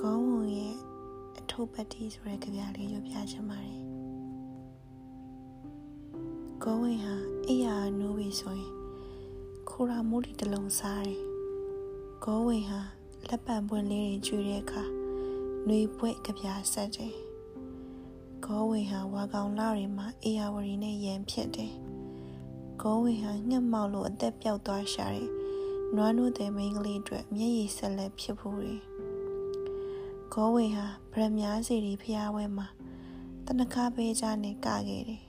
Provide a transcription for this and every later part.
ခေါင်းဝင်ရဲ့အထုပ်ပတ်တီဆိုတဲ့ကြပြလေးရွပြချင်ပါတယ်ခေါင်းဝင်ဟာအိယာနိုးပြီဆိုရင်ခိုရာမိုးလီတစ်လုံးစားတယ်ခေါင်းဝင်ဟာလက်ပံပွင့်လေးတွေကျွေးတဲ့အခါနှွေပွက်ကြပြဆက်တယ်ခေါဝင်ဟာဝါကောင်လာတွေမှာအေယာဝရီနဲ့ရန်ဖြစ်တယ်။ခေါဝင်ဟာငှက်မောက်လို့အသက်ပြောက်သွားရှာတယ်။ နွားနိုးတဲ့မိန်းကလေးအတွက်မျက်ရည်ဆက်လက်ဖြစ်ဖို့တယ်။ခေါဝင်ဟာဗရမ ्या စီရီဖျားဝဲမှာတနခါပေးချနဲ့ကခဲ့တယ်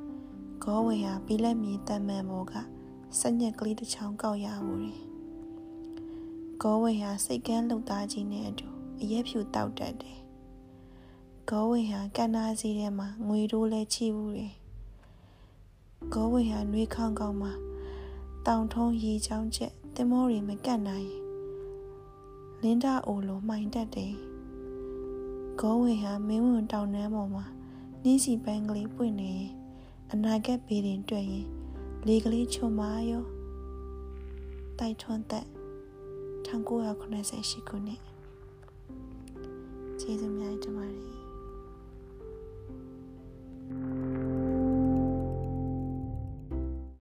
။ခေါဝင်ဟာဘီလက်မြေတမ်းမှန်ဘောကစညက်ကလေးတစ်ချောင်းကောက်ရဖို့တယ်။ခေါဝင်ဟာစိတ်ကန်းလှုပ်သားကြီးနဲ့အတူအရက်ဖြူတောက်တတ်တယ်ဂေါဝေဟာကန္နာစီထဲမှာငွေတိုးလဲချိဘူးတယ်ဂေါဝေဟာနှွေးခေါင်းကောင်းမှာတောင်ထုံးရေချောင်းချက် တင်မောတွေမကတ်နိုင်လင်းတာအိုလိုမှိုင်တက်တယ်ဂေါဝေဟာမင်းဝင်တောင်နှမ်းပေါ်မှာနှင်းစီပန်းကလေးပွင့်နေရင်အနာဂတ်ဘေးတင်တွေ့ရင်လေကလေးချွန်မာရောတိုက်ထွန်းသက်1988ခုနှစ်